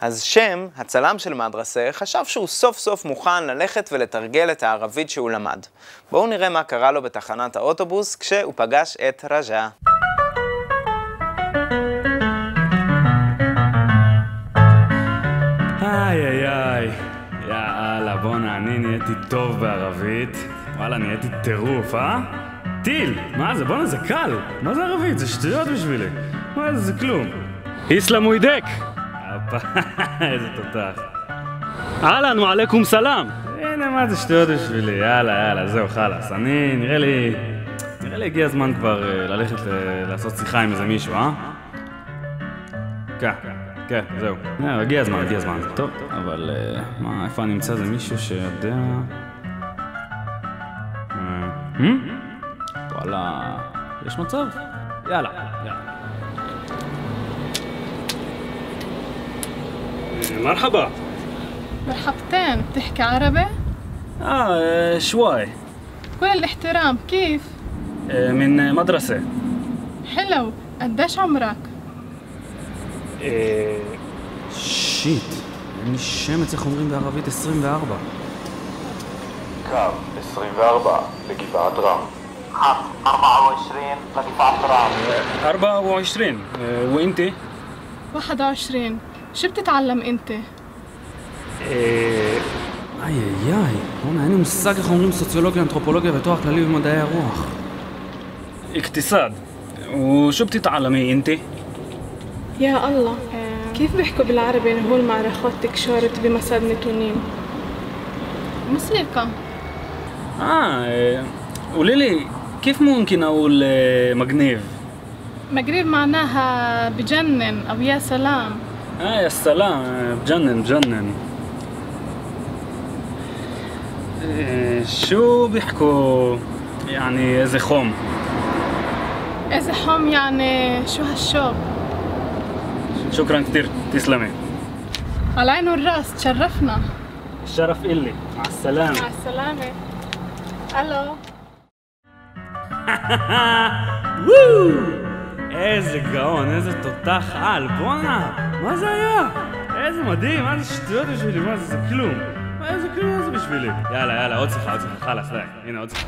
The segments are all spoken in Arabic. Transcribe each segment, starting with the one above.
אז שם, הצלם של מדרסה, חשב שהוא סוף סוף מוכן ללכת ולתרגל את הערבית שהוא למד. בואו נראה מה קרה לו בתחנת האוטובוס כשהוא פגש את רג'ה. איי איי איי, יאללה בואנה, אני נהייתי טוב בערבית. וואלה, נהייתי טירוף, אה? טיל! מה זה? בואנה, זה קל! מה זה ערבית? זה שטויות בשבילי. מה זה? זה כלום. איסלאם הוא ידק! איזה תותח. אהלן, ועליכום סלאם! הנה, מה זה שטויות בשבילי? יאללה, יאללה, זהו, חלאס. אני, נראה לי... נראה לי הגיע הזמן כבר אה, ללכת לעשות שיחה עם איזה מישהו, אה? כן, כן, זהו. אה, הגיע הזמן, הגיע הזמן. טוב, אבל אה, מה, איפה אני אמצא איזה מישהו שיודע... אה, hmm? וואלה, יש מצב? יאללה, יאללה. אה, מרחבה. مرحبتين بتحكي عربي؟ אה, שוואי. كل الاحترام كيف؟ אה, מן מדרסה. حلو قديش عمرك؟ אה, שיט, אין לי שמץ איך אומרים בערבית 24. קו 24 לגבעת רם. 24 لدفاع ترام 24, אה, ואינתי? 21 شو بتتعلم انت؟ איי איי איי, בוא'נה, אין לי מושג איך אומרים סוציולוגיה, אנתרופולוגיה ותואר כללי במדעי הרוח. اقتصاد وشو بتتعلمي انت؟ يا الله كيف بيحكوا بالعربي هول معركات تكشارت بمساد نتونين؟ موسيقى اه قولي لي كيف ممكن اقول آه، مجنيف؟ مغرب معناها بجنن او يا سلام آه يا سلام. بجنن بجنن. آه، شو بيحكوا يعني إذا خوم؟ إذا خوم يعني شو هالشوب؟ شكرا كثير تسلمي. على عين والرأس تشرفنا. الشرف إلي. مع السلامة. مع السلامة. ألو. ووو! إذا جون إذا تطخ على מה זה היה? איזה מדהים, מה זה שטויות בשבילי, מה זה, זה כלום. מה איזה כלום מה זה בשבילי? יאללה, יאללה, עוד שיחה, עוד שיחה, חלאס, די, הנה עוד שיחה.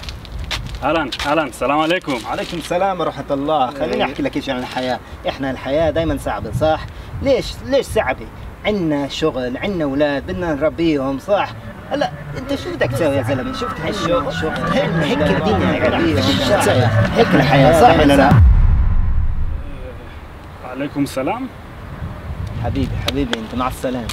אהלן, אהלן, סלאם עליכום. عليكم السلام ورحمة الله خليني أحكي لك شيء عن الحياة إحنا الحياة دايما صعبة صح ليش ليش صعبة عنا شغل عنا أولاد بدنا نربيهم صح هلا انت شو بدك تسوي يا زلمه شفت هالشغل شغل هيك هيك الدنيا العربيه شو تسوي هيك الحياه صح ولا لا عليكم السلام. حبيبي حبيبي أنت مع السلامة.